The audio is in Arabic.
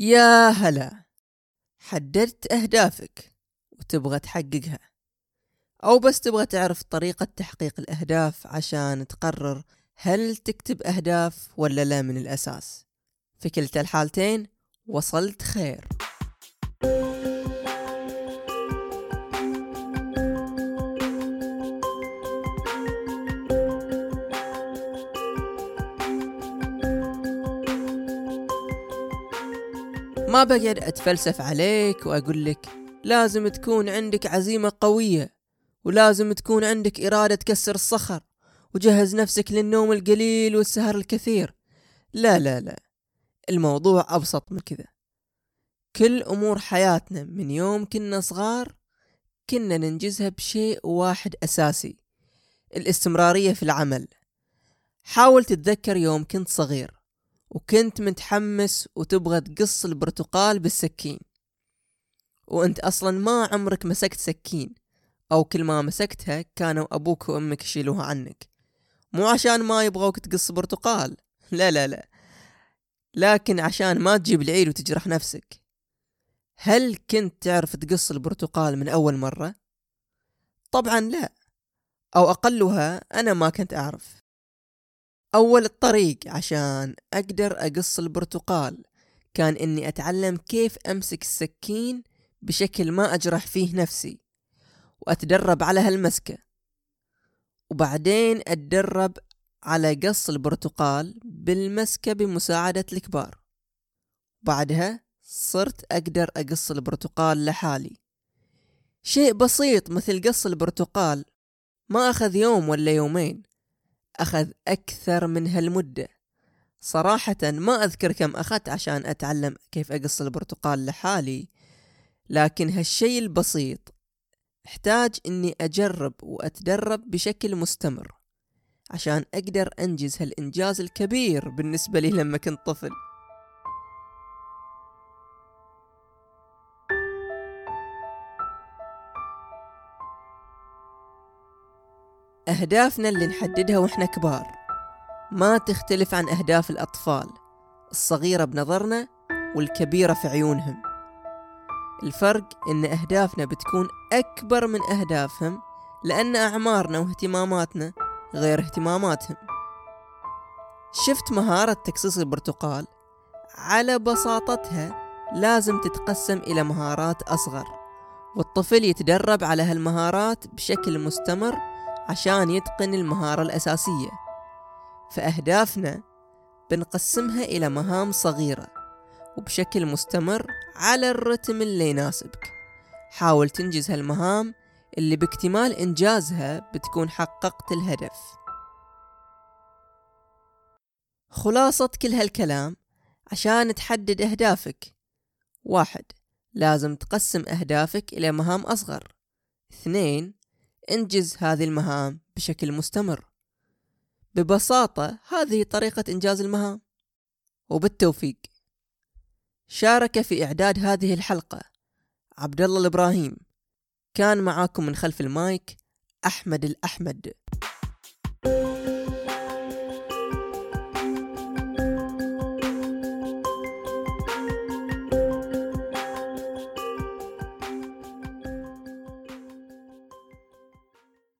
يا هلا حددت أهدافك وتبغى تحققها. أو بس تبغى تعرف طريقة تحقيق الأهداف عشان تقرر هل تكتب أهداف ولا لا من الأساس. في كلتا الحالتين وصلت خير. ما بقعد أتفلسف عليك وأقول لك لازم تكون عندك عزيمة قوية ولازم تكون عندك إرادة تكسر الصخر وجهز نفسك للنوم القليل والسهر الكثير. لا لا لا الموضوع أبسط من كذا. كل أمور حياتنا من يوم كنا صغار كنا ننجزها بشيء واحد أساسي الاستمرارية في العمل. حاول تتذكر يوم كنت صغير. وكنت متحمس وتبغى تقص البرتقال بالسكين. وانت أصلا ما عمرك مسكت سكين. أو كل ما مسكتها كانوا أبوك وامك يشيلوها عنك. مو عشان ما يبغوك تقص برتقال. لا لا لا. لكن عشان ما تجيب العيد وتجرح نفسك. هل كنت تعرف تقص البرتقال من أول مرة؟ طبعا لا. أو أقلها أنا ما كنت أعرف. أول الطريق عشان أقدر أقص البرتقال. كان إني أتعلم كيف أمسك السكين بشكل ما أجرح فيه نفسي وأتدرب على هالمسكة. وبعدين أتدرب على قص البرتقال بالمسكة بمساعدة الكبار. بعدها صرت أقدر أقص البرتقال لحالي. شيء بسيط مثل قص البرتقال ما أخذ يوم ولا يومين. أخذ أكثر من هالمدة. صراحة ما أذكر كم أخذت عشان أتعلم كيف أقص البرتقال لحالي لكن هالشي البسيط أحتاج إني أجرب وأتدرب بشكل مستمر عشان أقدر أنجز هالإنجاز الكبير بالنسبة لي لما كنت طفل. أهدافنا اللي نحددها وإحنا كبار. ما تختلف عن أهداف الأطفال الصغيرة بنظرنا والكبيرة في عيونهم. الفرق إن أهدافنا بتكون أكبر من أهدافهم لأن أعمارنا واهتماماتنا غير اهتماماتهم. شفت مهارة تقصيص البرتقال؟ على بساطتها لازم تتقسم إلى مهارات أصغر والطفل يتدرب على هالمهارات بشكل مستمر عشان يتقن المهارة الأساسية. فأهدافنا بنقسمها إلى مهام صغيرة وبشكل مستمر على الرتم اللي يناسبك. حاول تنجز هالمهام اللي باكتمال إنجازها بتكون حققت الهدف. خلاصة كل هالكلام عشان تحدد أهدافك. واحد لازم تقسم أهدافك إلى مهام أصغر. اثنين انجز هذه المهام بشكل مستمر. ببساطة هذه طريقة إنجاز المهام. وبالتوفيق. شارك في إعداد هذه الحلقة عبد الله الإبراهيم. كان معاكم من خلف المايك أحمد الأحمد.